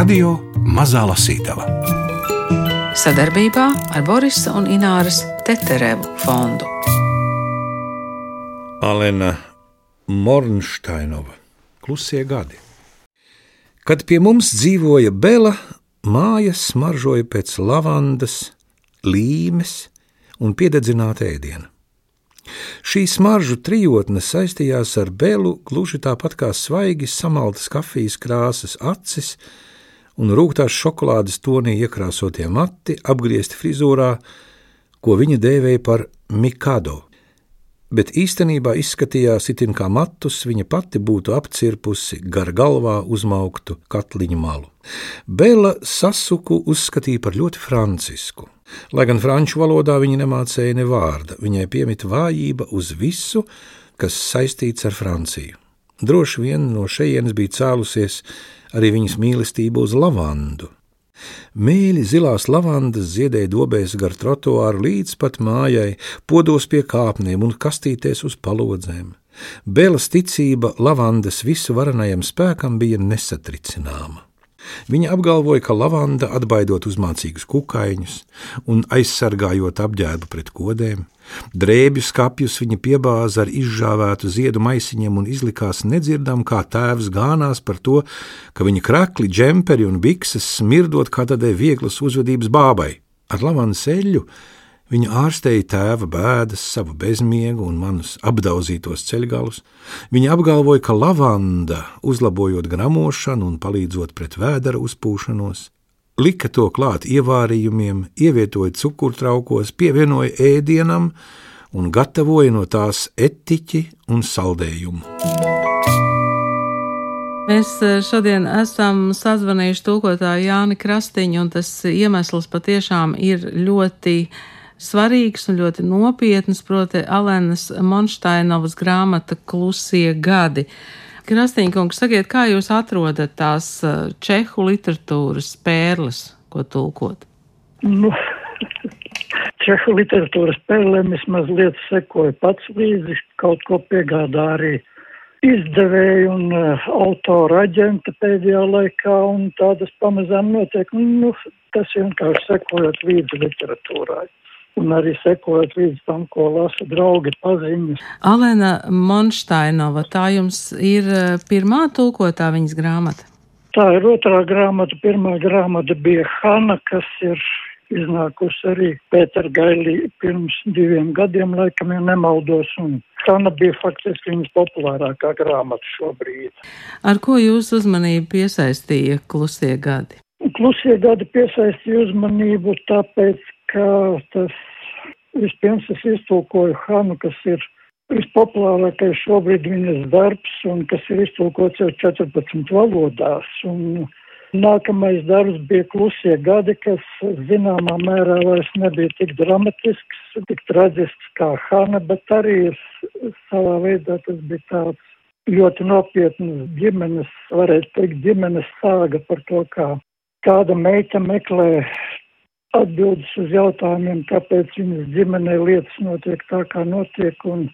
Radio Mazā Lasītava sadarbībā ar Borisa un Ināras Teterevu fondu. Alena Mornsteinova Klusie gadi. Kad pie mums dzīvoja Bela, mājas smaržoja pēc lavandas, līmes un piededzināta ēdiena. Šī smaržu trijotne saistījās ar belu gluži tāpat kā svaigi samaltas kafijas krāsas acis un rūgtās šokolādes tonī iekrāsotie mati, apgriezti frizūrā, ko viņa dēvēja par mikado. Bet īstenībā izskatījās itin kā matus, viņa pati būtu apcirpusi gar galvā uzmauktu katliņu malu. Bela sasuku uzskatīja par ļoti francisku. Lai gan franču valodā viņa nemācīja ne vārda, viņai piemita vājība uz visu, kas saistīts ar Franciju. Droši vien no šejienes bija cēlusies arī viņas mīlestība uz lavandu. Mēļi zilās lavandas ziedēja dobēs gar trotuāru līdz pat mājai, podos pie kāpnēm un kastīties uz palodzēm. Bēlas ticība lavandas visu varenajam spēkam bija nesatricināma. Viņa apgalvoja, ka lavanda atbaidot uzmācīgus kukaiņus un aizsargājot apģērbu pret kodēm, drēbju skapjus viņa piebāza ar izžāvētu ziedu maisiņiem un izlikās nedzirdam, kā tēvs gānās par to, ka viņa krakli, džemperi un bikses smirdot kā tādai vieglas uzvedības bābai. Ar lavandas eļļu Viņa ārstēja tēva bēdas, savu bezmiegu un manus apdauzītos ceļgalus. Viņa apgalvoja, ka lavanda, uzlabojot gramošanu un palīdzot pret vēdera uzpūšanos, lika to klāt ievārījumiem, ievietoja cukurtraukos, pievienoja ēdienam un gatavoja no tās etiķi un saldējumu. Mēs eh, šodien esam sazvanījuši tūkotāju Jāni Krastiņu, un tas iemesls patiešām ir ļoti svarīgs un ļoti nopietns, proti, Alenas Monštainovas grāmata Klusie gadi. Krastīņkungs, sakiet, kā jūs atrodat tās uh, čehu literatūras pērles, ko tulkot? Nu, čehu literatūras pērlēm es mazliet sekoju pats līdzi, kaut ko piegādā arī izdevēju un uh, autora aģenta pēdējā laikā, un tādas pamazām notiek, nu, tas vienkārši sekojot līdzi literatūrai un arī sekot līdz tam, ko lasa draugi paziņas. Alena Monštainova, tā jums ir eh, pirmā tulkotā viņas grāmata? Tā ir otrā grāmata. Pirmā grāmata bija Hanna, kas ir iznākusi arī Pētera Gailī pirms diviem gadiem, laikam, ja nemaldos, un Hanna bija faktiski viņas populārākā grāmata šobrīd. Ar ko jūs uzmanību piesaistīja klusie gadi? Klusie gadi piesaistīja uzmanību tāpēc, ka tas vispirms es iztulkoju Hanu, kas ir vispopulārākais šobrīd viņas darbs un kas ir iztulkots jau 14 valodās. Un nākamais darbs bija klusie gadi, kas zināmā mērā vairs nebija tik dramatisks, tik traģisks kā Hana, bet arī savā veidā tas bija tāds ļoti nopietnas ģimenes, varētu teikt, ģimenes sāga par to, kā kāda meita meklē atbildes uz jautājumiem, kāpēc viņas ģimenē lietas notiek tā, kā notiek, un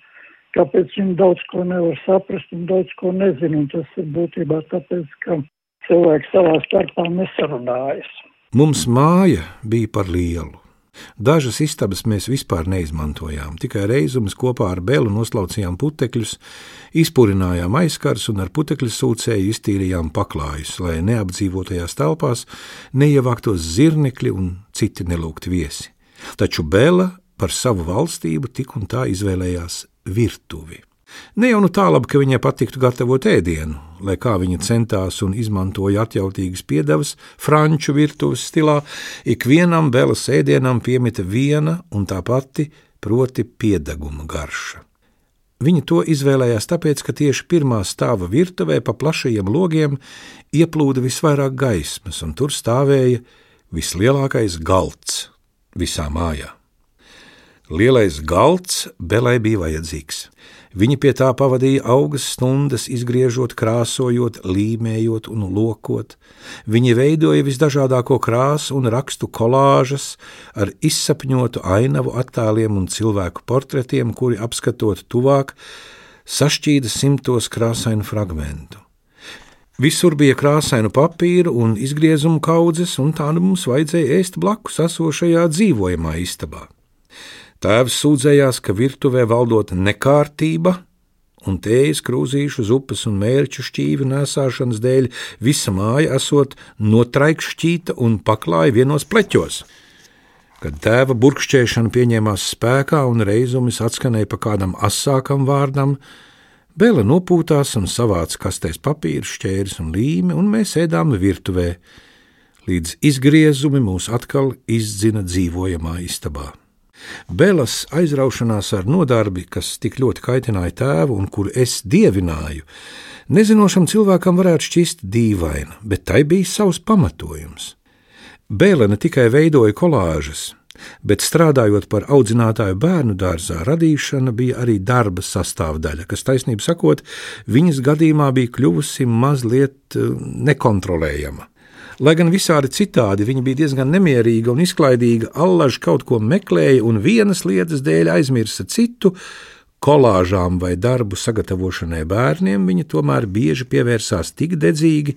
kāpēc viņi daudz ko nevar saprast un daudz ko nezina. Un tas ir būtībā tāpēc, ka cilvēki savā starpā nesarunājas. Mums māja bija par lielu. Dažas istabas mēs vispār neizmantojām, tikai reizumus kopā ar Belu noslaucījām putekļus, izpurinājām aizkars un ar putekļu sūcēju iztīrījām paklājus, lai neapdzīvotajās telpās neievāktos zirnekļi un citi nelūgti viesi. Taču Bela par savu valstību tik un tā izvēlējās virtuvi. Ne jau nu tā labi, ka viņai patiktu gatavot ēdienu, lai kā viņa centās un izmantoja atjautīgas piedevas, franču virtuves stilā, ikvienam belas ēdienam piemita viena un tā pati, proti, piedeguma garša. Viņa to izvēlējās tāpēc, ka tieši pirmā stāva virtuvē pa plašajiem logiem ieplūda visvairāk gaismas, un tur stāvēja vislielākais galds visā mājā. Lielais galds Belai bija vajadzīgs. Viņa pie tā pavadīja augas stundas, izgriežot, krāsojot, līmējot un lokot. Viņa veidoja visdažādāko krāsu un rakstu kolāžas ar izsapņotu ainavu attēliem un cilvēku portretiem, kuri apskatot tuvāk, sašķīda simtos krāsainu fragmentu. Visur bija krāsainu papīra un izgriezumu kaudzes, un tādu mums vajadzēja ēst blakus esošajā dzīvojamā istabā. Tēvs sūdzējās, ka virtuvē valdot nekārtība, un tējas krūzīšu, upes un mērķu šķīvi nesāšanas dēļ visa māja esot notraikšķīta un paklāja vienos pleķos. Kad tēva burkšķēšana pieņēmās spēkā un reizumis atskanēja pa kādam asākam vārdam, Bela nopūtās un savāca kastēs papīru, šķērs un līmi, un mēs ēdām virtuvē, līdz izgriezumi mūs atkal izdzina dzīvojamā istabā. Belas aizraušanās ar nodarbi, kas tik ļoti kaitināja tēvu un kuru es dievināju, nezinošam cilvēkam varētu šķist dīvaina, bet tai bija savs pamatojums. Bēle ne tikai veidoja kolāžas, bet strādājot par audzinātāju bērnu dārzā, radīšana bija arī darba sastāvdaļa, kas, taisnība sakot, viņas gadījumā bija kļuvusi mazliet eh, nekontrolējama. Lai gan visādi citādi viņa bija diezgan nemierīga un izklaidīga, allaž kaut ko meklēja un vienas lietas dēļ aizmirsa citu, kolāžām vai darbu sagatavošanai bērniem viņa tomēr bieži pievērsās tik dedzīgi,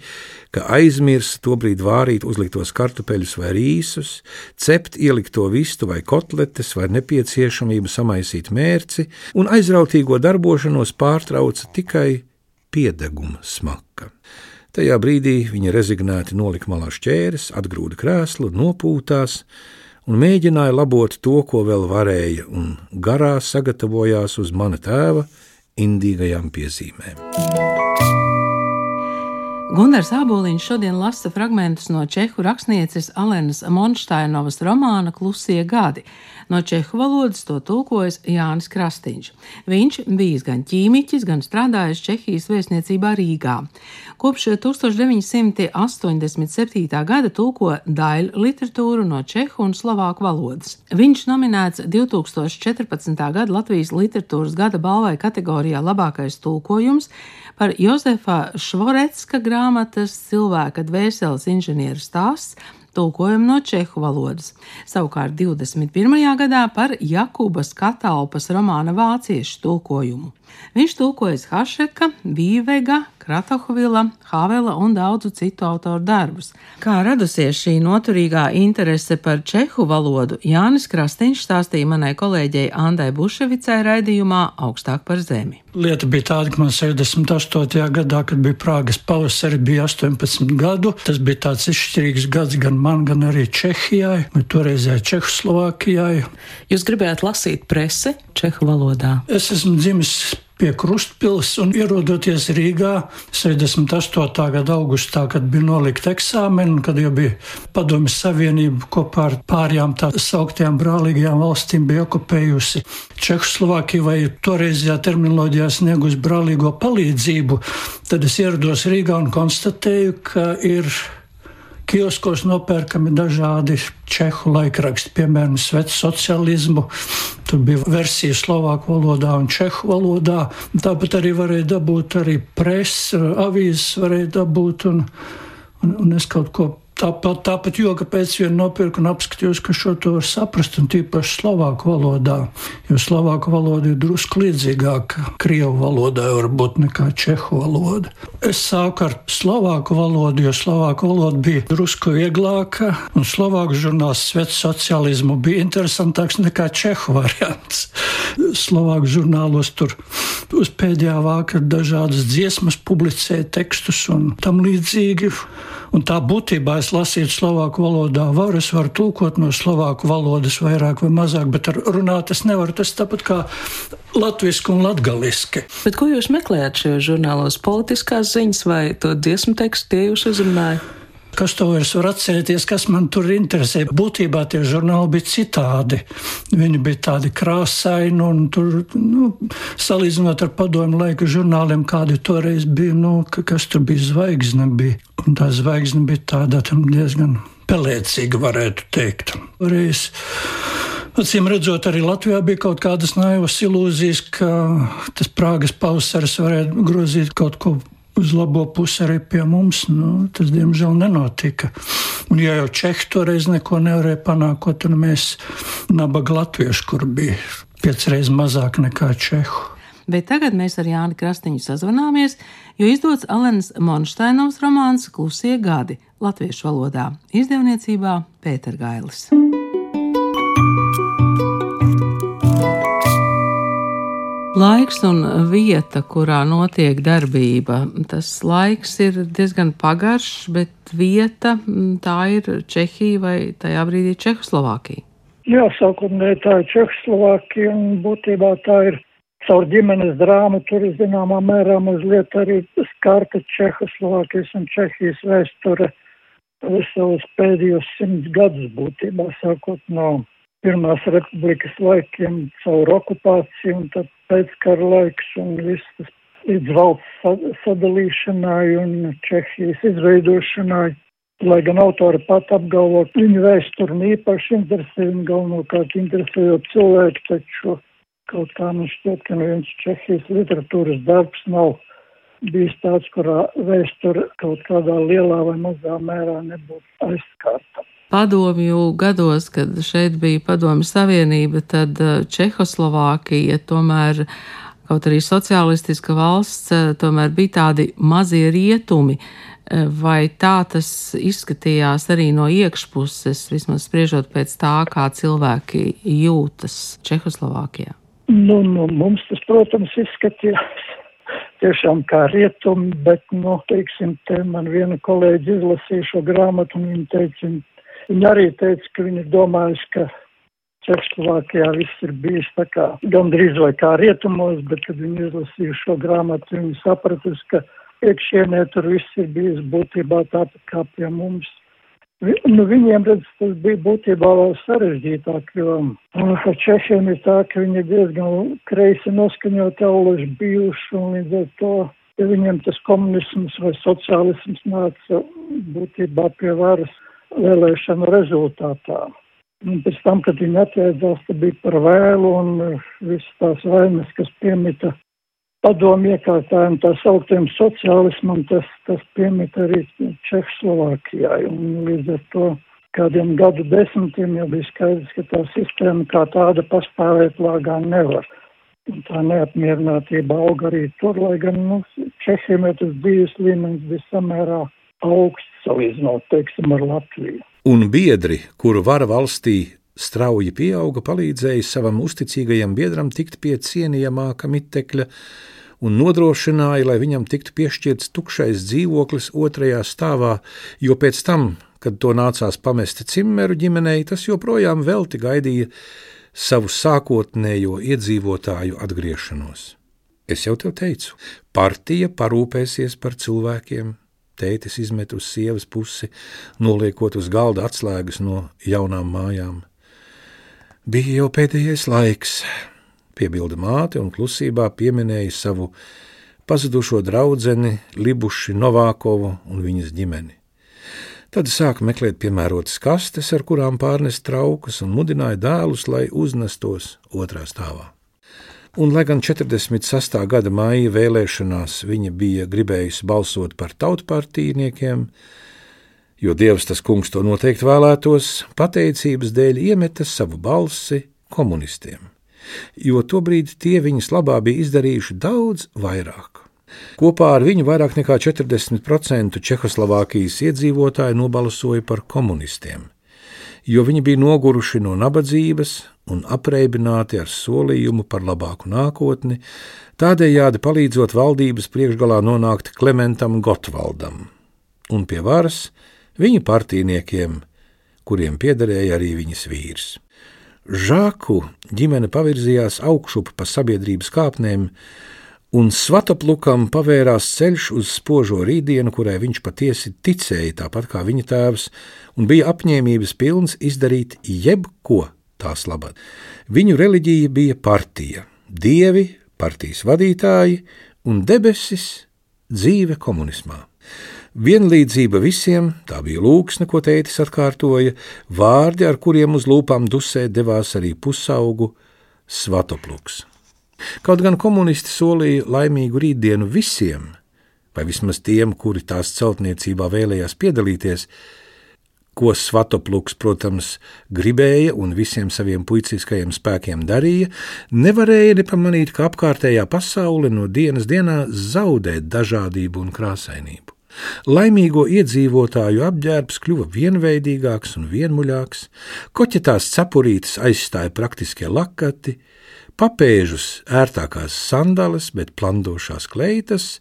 ka aizmirsa tobrīd vārīt uzliktos kartupeļus vai rīsus, cept ielikto vistu vai kotletes vai nepieciešamību samaisīt mērci, un aizrautīgo darbošanos pārtrauca tikai piedeguma smaka. Tajā brīdī viņa rezignēti nolika malā šķēres, atgrūda krēslu, nopūtās, un mēģināja labot to, ko vēl varēja, un garā sagatavojās uz mana tēva indīgajām piezīmēm. Gunārs Aboliņš šodien lasa fragmentus no čehu rakstnieces Alenas Monštainovas romāna Klusie gadi. No čehu valodas to tulkojas Jānis Krastīņš. Viņš bijis gan ķīmiķis, gan strādājis Čehijas vēstniecībā Rīgā. Kopš 1987. gada tulko daļu literatūru no čehu un slovāku valodas. Viņš nominēts 2014. gada Latvijas literatūras gada balvai kategorijā labākais tulkojums par Jozefa Švoretska grāmatas cilvēka dvēseles inženieru stāsts tulkojumu no čehu valodas. Savukārt 21. gadā par Jakubas Katalpas romāna vāciešu tulkojumu. Viņš tulkojas Hašeka, Vīvega, Kratohvila, Havela un daudzu citu autoru darbus. Kā radusies šī noturīgā interese par čehu valodu, Jānis Krastīņš stāstīja manai kolēģei Andai Buševicai raidījumā Augstāk par zemi. Lieta bija tāda, ka man 68. gadā, kad bija Prāgas pavasari, bija 18 gadu. Tas bija tāds izšķirīgs gads gan man, gan arī Čehijai, vai toreizējai Čehoslovākijai. Jūs gribējāt lasīt presi čehu valodā? Es esmu dzimis pie Krustpils un ierodoties Rīgā 78. gada augustā, kad bija nolikta eksāmena, kad jau bija Padomjas Savienība kopā ar pārējām tā sauktajām brālīgajām valstīm bija okupējusi Čehoslovākiju vai toreizajā terminoloģijā sniegus brālīgo palīdzību, tad es ierados Rīgā un konstatēju, ka ir Kioskos nopērkami dažādi čehu laikraksti, piemēram, Svets sociālismu. Tur bija versija slovāku valodā un čehu valodā. Tāpat arī varēja dabūt arī presi, avīzes varēja dabūt, un, un, un es kaut ko Tāpat, tāpat joka pēc viena nopirku un apskatījos, ka šo to var saprast, un tīpaši slovāku valodā, jo slovāku valoda ir drusku līdzīgāka krievu valodai varbūt nekā čehu valoda. Es sāku ar slovāku valodu, jo slovāku valoda bija drusku vieglāka, un slovāku žurnāls Svets sociālismu bija interesantāks nekā čehu variants. Slovāku žurnālos tur uz pēdējā vāka dažādas dziesmas publicēja tekstus un tam līdzīgi. Un tā būtībā es lasītu slovāku valodā, varu, es varu tulkot no slovāku valodas vairāk vai mazāk, bet runāt es nevaru. Tas tāpat kā latviešu un latgaliski. Bet ko jūs meklējat šajos žurnālos? Politiskās ziņas vai to dziesmu tekstu tie jūs uzrunājat? Kas to vairs var atcerēties, kas man tur interesē? Būtībā tie žurnāli bija citādi. Viņi bija tādi krāsaini, un tur, nu, salīdzinot ar padomu laika žurnāliem, kādi toreiz bija, nu, kas tur bija zvaigzne. Bija. Un tā zvaigzne bija tāda diezgan pelēcīga, varētu teikt. Reiz, Acīm redzot, arī Latvijā bija kaut kādas naivas ilūzijas, ka tas Prāgas pavasaris varētu grozīt kaut ko uz labo pusi arī pie mums, nu, tas diemžēl nenotika. Un, ja jau Čehi toreiz neko nevarēja panākt, tad mēs nabaga latvieši, kur bija piecreiz mazāk nekā Čehu. Bet tagad mēs ar Jāni Krastiņu sazvanāmies, jo izdots Alenas Monšteinovs romāns Klusie gadi latviešu valodā izdevniecībā Pētergailis. Laiks un vieta, kurā notiek darbība. Tas laiks ir diezgan pagaršs, bet vieta tā ir Čehija vai tajā brīdī Čehoslovākija. Jā, sākotnēji tā ir Čehoslovākija un būtībā tā ir caur ģimenes drāmu. Tur zināmā mērā mazliet arī skarta Čehoslovākijas un Čehijas vēsture visos pēdējos simts gadus būtībā sākot no Pirmās republikas laikiem caur okupāciju un tad pēckara laiks un viss tas līdz valsts sadalīšanai un Čehijas izveidošanai. Lai gan autori pat apgalvo, ka viņu vēsturi īpaši interesē un galvenokārt interesējot cilvēku, taču kaut kā man šķiet, ka neviens Čehijas literatūras darbs nav bijis tāds, kurā vēsture kaut kādā lielā vai mazā mērā nebūtu aizskārta padomju gados, kad šeit bija padomju savienība, tad eh, Čehoslovākija tomēr, kaut arī sociālistiska valsts, eh, tomēr bija tādi mazie rietumi. Eh, vai tā tas izskatījās arī no iekšpuses, vismaz spriežot pēc tā, kā cilvēki jūtas Čehoslovākijā? Nu, nu, mums tas, protams, izskatījās tiešām kā rietumi, bet, nu, teiksim, te man viena kolēģi izlasīja šo grāmatu un viņa teica, Viņa arī teica, ka viņa ir domājusi, ka Čehoslovākijā viss ir bijis tā kā gandrīz vai kā rietumos, bet kad viņi izlasīja šo grāmatu, viņi sapratusi, ka iekšienē tur viss ir bijis būtībā tāpat kā pie mums. Nu, viņiem, redz, tas bija būtībā vēl sarežģītāk, jo ar češiem ir tā, ka viņi diezgan kreisi noskaņot aulaši bijuši, un līdz ar to, ja viņiem tas komunisms vai sociālisms nāca būtībā pie varas, vēlēšanu rezultātā. Un pēc tam, kad viņi atjēdzās, tad bija par vēlu un uh, visas tās vainas, kas piemita padomu iekārtājiem, tā sauktiem sociālismam, tas, tas piemita arī Čehslovākijai. Un līdz ar to kādiem gadu desmitiem jau bija skaidrs, ka tā sistēma kā tāda pastāvēt lāgā nevar. Un tā neapmierinātība auga arī tur, lai gan nu, Čehiem jau tas dzīves līmenis bija samērā augsts salīdzinot, teiksim, ar Latviju. Un biedri, kuru vara valstī strauji pieauga, palīdzēja savam uzticīgajam biedram tikt pie cienījamāka mitekļa un nodrošināja, lai viņam tiktu piešķirts tukšais dzīvoklis otrajā stāvā, jo pēc tam, kad to nācās pamest Cimmeru ģimenei, tas joprojām velti gaidīja savu sākotnējo iedzīvotāju atgriešanos. Es jau te teicu, partija parūpēsies par cilvēkiem, Tētis izmet uz sievas pusi, noliekot uz galda atslēgas no jaunām mājām. Bija jau pēdējais laiks, piebilda māte un klusībā pieminēja savu pazudušo draudzeni Libuši Novākovu un viņas ģimeni. Tad sāka meklēt piemērotas kastes, ar kurām pārnest traukas, un mudināja dēlus, lai uznestos otrā stāvā. Un, lai gan 46. gada maija vēlēšanās viņa bija gribējusi balsot par tautpartīniekiem, jo Dievs tas kungs to noteikti vēlētos, pateicības dēļ iemeta savu balsi komunistiem, jo tobrīd tie viņas labā bija izdarījuši daudz vairāk. Kopā ar viņu vairāk nekā 40% Čehoslovākijas iedzīvotāji nobalsoja par komunistiem jo viņi bija noguruši no nabadzības un apreibināti ar solījumu par labāku nākotni, tādējādi palīdzot valdības priekšgalā nonākt Klementam Gotvaldam un pie varas viņa partīniekiem, kuriem piederēja arī viņas vīrs. Žāku ģimene pavirzījās augšup pa sabiedrības kāpnēm, un Svatoplukam pavērās ceļš uz spožo rītdienu, kurai viņš patiesi ticēja, tāpat kā viņa tēvs, un bija apņēmības pilns izdarīt jebko tās labad. Viņu reliģija bija partija, dievi, partijas vadītāji un debesis dzīve komunismā. Vienlīdzība visiem, tā bija lūksne, ko tētis atkārtoja, vārdi, ar kuriem uz lūpām dusē devās arī pusaugu Svatopluks. Kaut gan komunisti solīja laimīgu rītdienu visiem, vai vismaz tiem, kuri tās celtniecībā vēlējās piedalīties, ko Svatopluks, protams, gribēja un visiem saviem puiciskajiem spēkiem darīja, nevarēja nepamanīt, ka apkārtējā pasaule no dienas dienā zaudē dažādību un krāsainību. Laimīgo iedzīvotāju apģērbs kļuva vienveidīgāks un vienmuļāks, koķetās cepurītes aizstāja praktiskie lakati, papēžus ērtākās sandales, bet plandošās kleitas,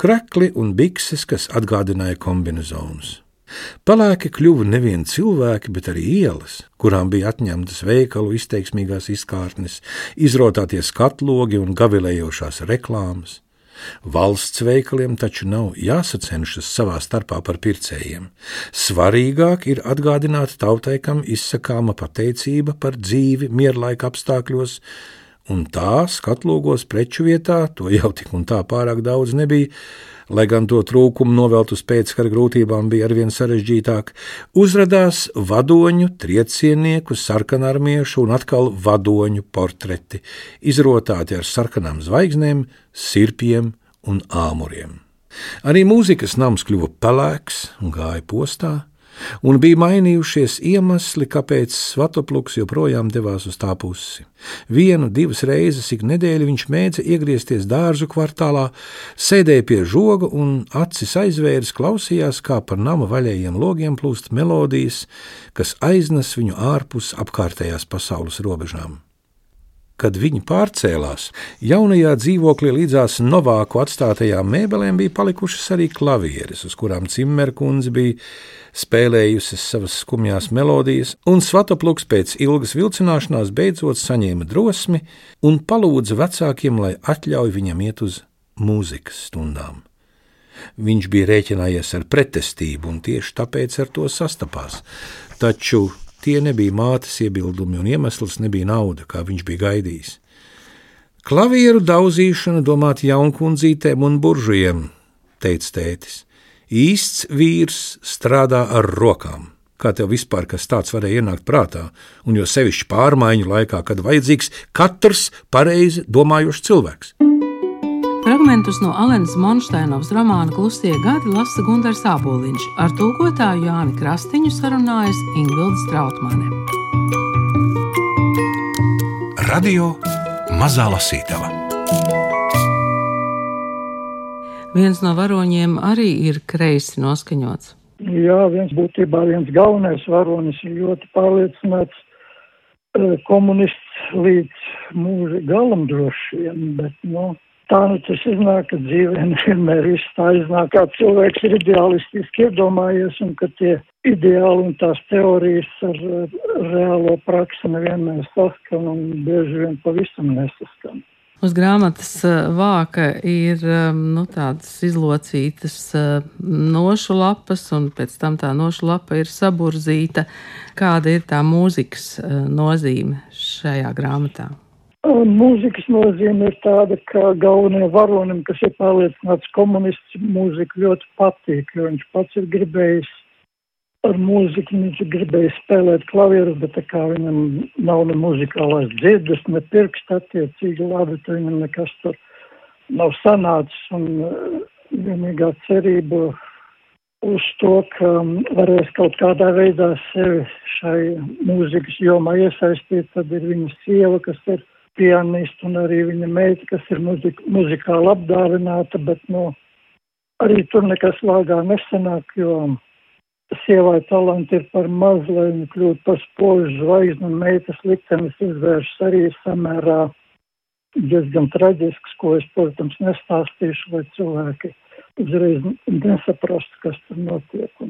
krekli un bikses, kas atgādināja kombinezonus. Pelēki kļuva nevien cilvēki, bet arī ielas, kurām bija atņemtas veikalu izteiksmīgās izkārtnes, izrotātie skatlogi un gavilējošās reklāmas. Valsts veikaliem taču nav jāsacenšas savā starpā par pircējiem. Svarīgāk ir atgādināt tautai, kam izsakāma pateicība par dzīvi mierlaika apstākļos, un tā skatlogos preču vietā, to jau tik un tā pārāk daudz nebija, lai gan to trūkumu novelt uz pēckara grūtībām bija arvien sarežģītāk, uzrādījās vadoņu, triecienieku, sarkanarmiešu un atkal vadoņu portreti, izrotāti ar sarkanām zvaigznēm, sirpiem un āmuriem. Arī mūzikas nams kļuva pelēks un gāja postā, un bija mainījušies iemesli, kāpēc Svatopluks joprojām devās uz tā pusi. Vienu, divas reizes ik nedēļu viņš mēģināja iegriezties dārzu kvartālā, sēdēja pie žoga un acis aizvērs, klausījās, kā par nama vaļējiem logiem plūst melodijas, kas aiznes viņu ārpus apkārtējās pasaules robežām kad viņi pārcēlās, jaunajā dzīvoklī līdzās novāku atstātajām mēbelēm bija palikušas arī klavieres, uz kurām Cimmerkundze bija spēlējusi savas skumjās melodijas, un Svatopluks pēc ilgas vilcināšanās beidzot saņēma drosmi un palūdza vecākiem, lai atļauj viņam iet uz mūzikas stundām. Viņš bija rēķinājies ar pretestību un tieši tāpēc ar to sastapās. Taču Tie nebija mātes iebildumi, un iemesls nebija nauda, kā viņš bija gaidījis. Klavieru daudzīšana domāt jaunkundzītēm un buržujiem, teica tētis. Īsts vīrs strādā ar rokām. Kā tev vispār kas tāds varēja ienākt prātā, un jo sevišķi pārmaiņu laikā, kad vajadzīgs katrs pareizi domājošs cilvēks? Fragmentus no Alenas Monšteinovas romāna Klusie gadi lasa Gunārs Aboliņš, ar tulkotāju Jāni Krastiņu sarunājas Ingvilda Strautmane. Radio Mazā Lasītava. Viens no varoņiem arī ir kreisi noskaņots. Jā, viens būtībā viens galvenais varonis ir ļoti pārliecināts eh, komunists līdz mūža galam droši vien, bet, nu, tā nu tas iznāk, ka dzīvē nevienmēr viss tā iznāk, kā cilvēks ir ideālistiski iedomājies, un ka tie ideāli un tās teorijas ar, reālo praksi nevienmēr saskan un bieži vien pavisam nesaskan. Uz grāmatas eh, vāka ir eh, nu, tādas izlocītas eh, nošu lapas, un pēc tam tā nošu lapa ir saburzīta. Kāda ir tā mūzikas nozīme šajā grāmatā? Mūzikas nozīme ir tāda, ka galvenajam varonim, kas ir pārliecināts komunists, mūzika ļoti patīk, jo viņš pats ir gribējis ar mūziku, viņš ir gribējis spēlēt klavierus, bet tā kā viņam nav ne muzikālās dzirdes, ne pirksta attiecīgi labi, tad viņam nekas tur nav sanācis. Un uh, vienīgā cerība uz to, ka varēs kaut kādā veidā sevi šai mūzikas jomā iesaistīt, tad ir viņa sieva, kas ir pianists un arī viņa meita, kas ir muzik muzikāli apdāvināta, bet, nu, arī tur nekas lāgā nesanāk, jo sievai talanti ir par maz, lai viņa kļūtu par spožu zvaigzni, un meitas liktenis izvēršas arī samērā diezgan traģisks, ko es, protams, nestāstīšu, lai cilvēki uzreiz nesaprastu, kas tur notiek.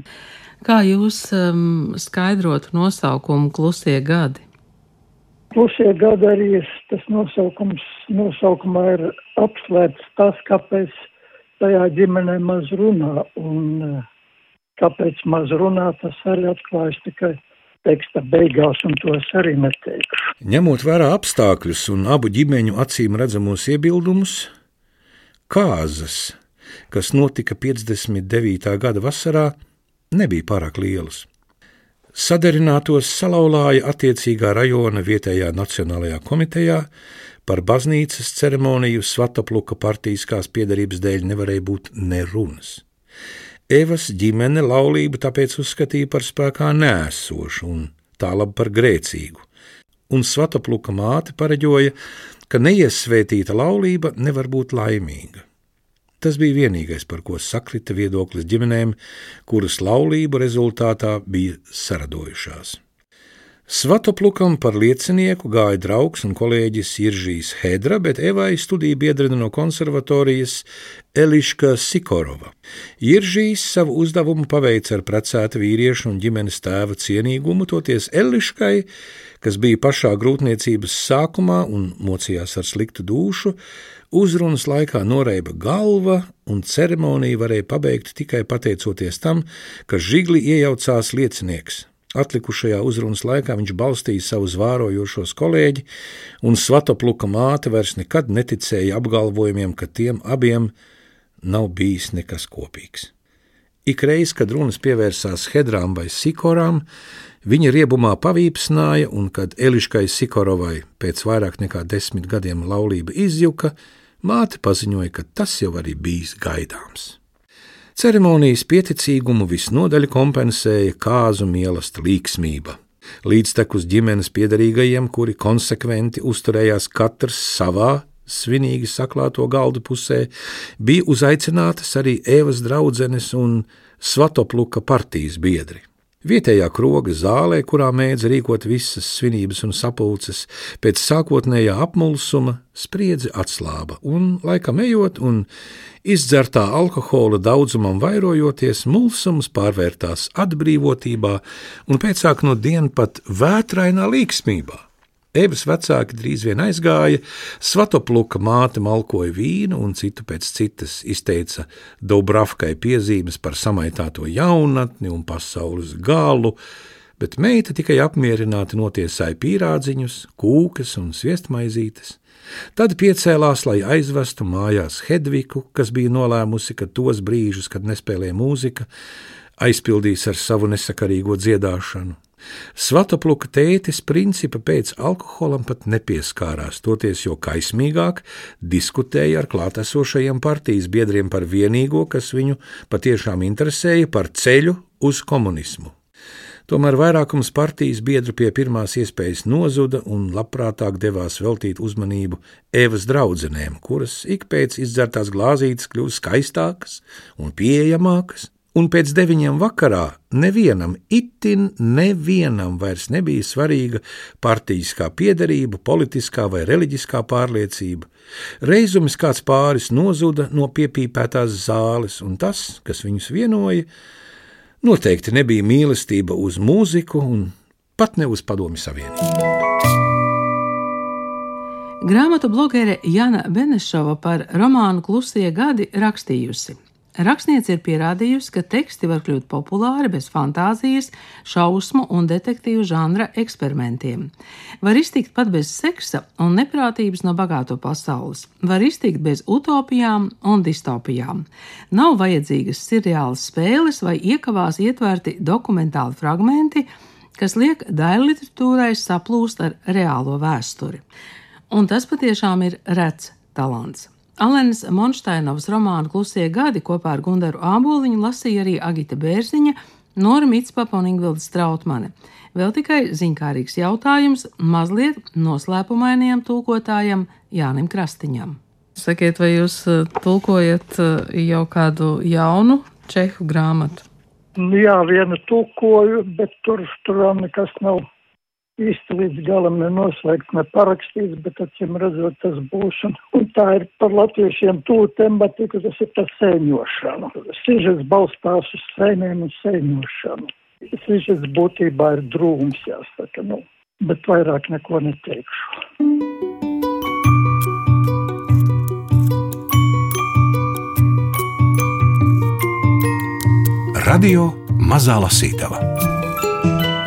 Kā jūs um, skaidrotu nosaukumu klusie gadi? Plusie gadi arī tas nosaukums, nosaukumā ir apslēpts tas, kāpēc tajā ģimenē maz runā, un eh, kāpēc maz runā, tas arī atklājas tikai teksta beigās, un to es arī neteikšu. Ņemot vērā apstākļus un abu ģimeņu acīm redzamos iebildumus, kāzas, kas notika 59. gada vasarā, nebija pārāk lielas. Sadarinātos salauzāja attiecīgā rajona vietējā Nacionālajā komitejā, par baznīcas ceremoniju Svatapluka partijiskās piedarības dēļ nevarēja būt nerunas. Evas ģimene laulību tāpēc uzskatīja par spēkā nēsošu un tālāk par grēcīgu, un Svatopluka māte pareģoja, ka neiesvētīta laulība nevar būt laimīga. Tas bija vienīgais, par ko sakrita viedoklis ģimenēm, kuras laulību rezultātā bija saradojušās. Svatoplukam par liecinieku gāja draugs un kolēģis Iržīs Hedra, bet Evai studiju biedrene no konservatorijas Eliška Sikorova. Iržīs savu uzdevumu paveica ar precēta vīriešu un ģimenes tēva cienīgumu, toties Eliškai, kas bija pašā grūtniecības sākumā un mocījās ar sliktu dušu, uzrunas laikā noreiba galva, un ceremoniju varēja pabeigt tikai pateicoties tam, ka žigli iejaucās liecinieks Atlikušajā uzrunas laikā viņš balstīja savu zvārojošos kolēģi, un Svatopluka māte vairs nekad neticēja apgalvojumiem, ka tiem abiem nav bijis nekas kopīgs. Ikreiz, kad runas pievērsās hedrām vai sikorām, viņa riebumā pavīpsnāja, un kad Eliškai Sikorovai pēc vairāk nekā desmit gadiem laulība izjuka, māte paziņoja, ka tas jau arī bijis gaidāms. Ceremonijas pieticīgumu visnodaļ kompensēja kāzu mīlestība līksmība. Līdztekus ģimenes piedarīgajiem, kuri konsekventi uzturējās katrs savā svinīgi saklāto galdu pusē, bija uzaicinātas arī Ēvas draudzenes un Svatopluka partijas biedri. Vietējā kroga zālē, kurā mēdz rīkot visas svinības un sapulces, pēc sākotnējā apmulsuma spriedzi atslāba, un, laikam ejot, un izdzertā alkohola daudzumam vairojoties, mulsums pārvērtās atbrīvotībā un pēcāk no dienas pat vētrainā līksmībā. Evas vecāki drīz vien aizgāja, Svatopluka māte malkoja vīnu un citu pēc citas izteica Dobravkai piezīmes par samaitāto jaunatni un pasaules galu, bet meita tikai apmierināti notiesāja pīrādziņus, kūkas un sviestmaizītes. Tad piecēlās, lai aizvestu mājās Hedviku, kas bija nolēmusi, ka tos brīžus, kad nespēlē mūzika, aizpildīs ar savu nesakarīgo dziedāšanu. Svatopluka tētis principa pēc alkoholam pat nepieskārās, toties jo kaismīgāk diskutēja ar klātesošajiem partijas biedriem par vienīgo, kas viņu patiešām interesēja, par ceļu uz komunismu. Tomēr vairākums partijas biedru pie pirmās iespējas nozuda un labprātāk devās veltīt uzmanību Evas draudzenēm, kuras ik pēc izdzertās glāzītes kļūst skaistākas un pieejamākas, un pēc deviņiem vakarā nevienam, itin nevienam vairs nebija svarīga partijiskā piederība, politiskā vai reliģiskā pārliecība. Reizumis kāds pāris nozuda no piepīpētās zāles, un tas, kas viņus vienoja, noteikti nebija mīlestība uz mūziku un pat ne uz Padomju Savienību. Grāmatu blogere Jana Benešova par romānu Klusie gadi rakstījusi. Rakstniece ir pierādījusi, ka teksti var kļūt populāri bez fantāzijas, šausmu un detektīvu žanra eksperimentiem. Var iztikt pat bez seksa un neprātības no bagāto pasaules, var iztikt bez utopijām un distopijām. Nav vajadzīgas seriālas spēles vai iekavās ietverti dokumentāli fragmenti, kas liek daļai literatūrai saplūst ar reālo vēsturi. Un tas patiešām ir rets talants. Alenas Monštainovas romānu Klusie gadi kopā ar Gundaru Āboliņu lasīja arī Agita Bērziņa, Nora Mitspapa un Ingvilda Strautmane. Vēl tikai ziņkārīgs jautājums mazliet noslēpumainajam tulkotājam Jānim Krastiņam. Sakiet, vai jūs eh, tulkojat eh, jau kādu jaunu čehu grāmatu? Jā, vienu tulkoju, bet tur, tur vēl nekas nav īsti līdz galam nenoslēgts, ne parakstīts, bet acīm redzot, tas būs. Un, un tā ir par latviešiem tūlīt tematika, tas ir par sēņošanu. Sižets balstās uz sēnēm un sēņošanu. Sižets būtībā ir drūms, jāsaka, nu, bet vairāk neko neteikšu. Radio Mazā Lasītava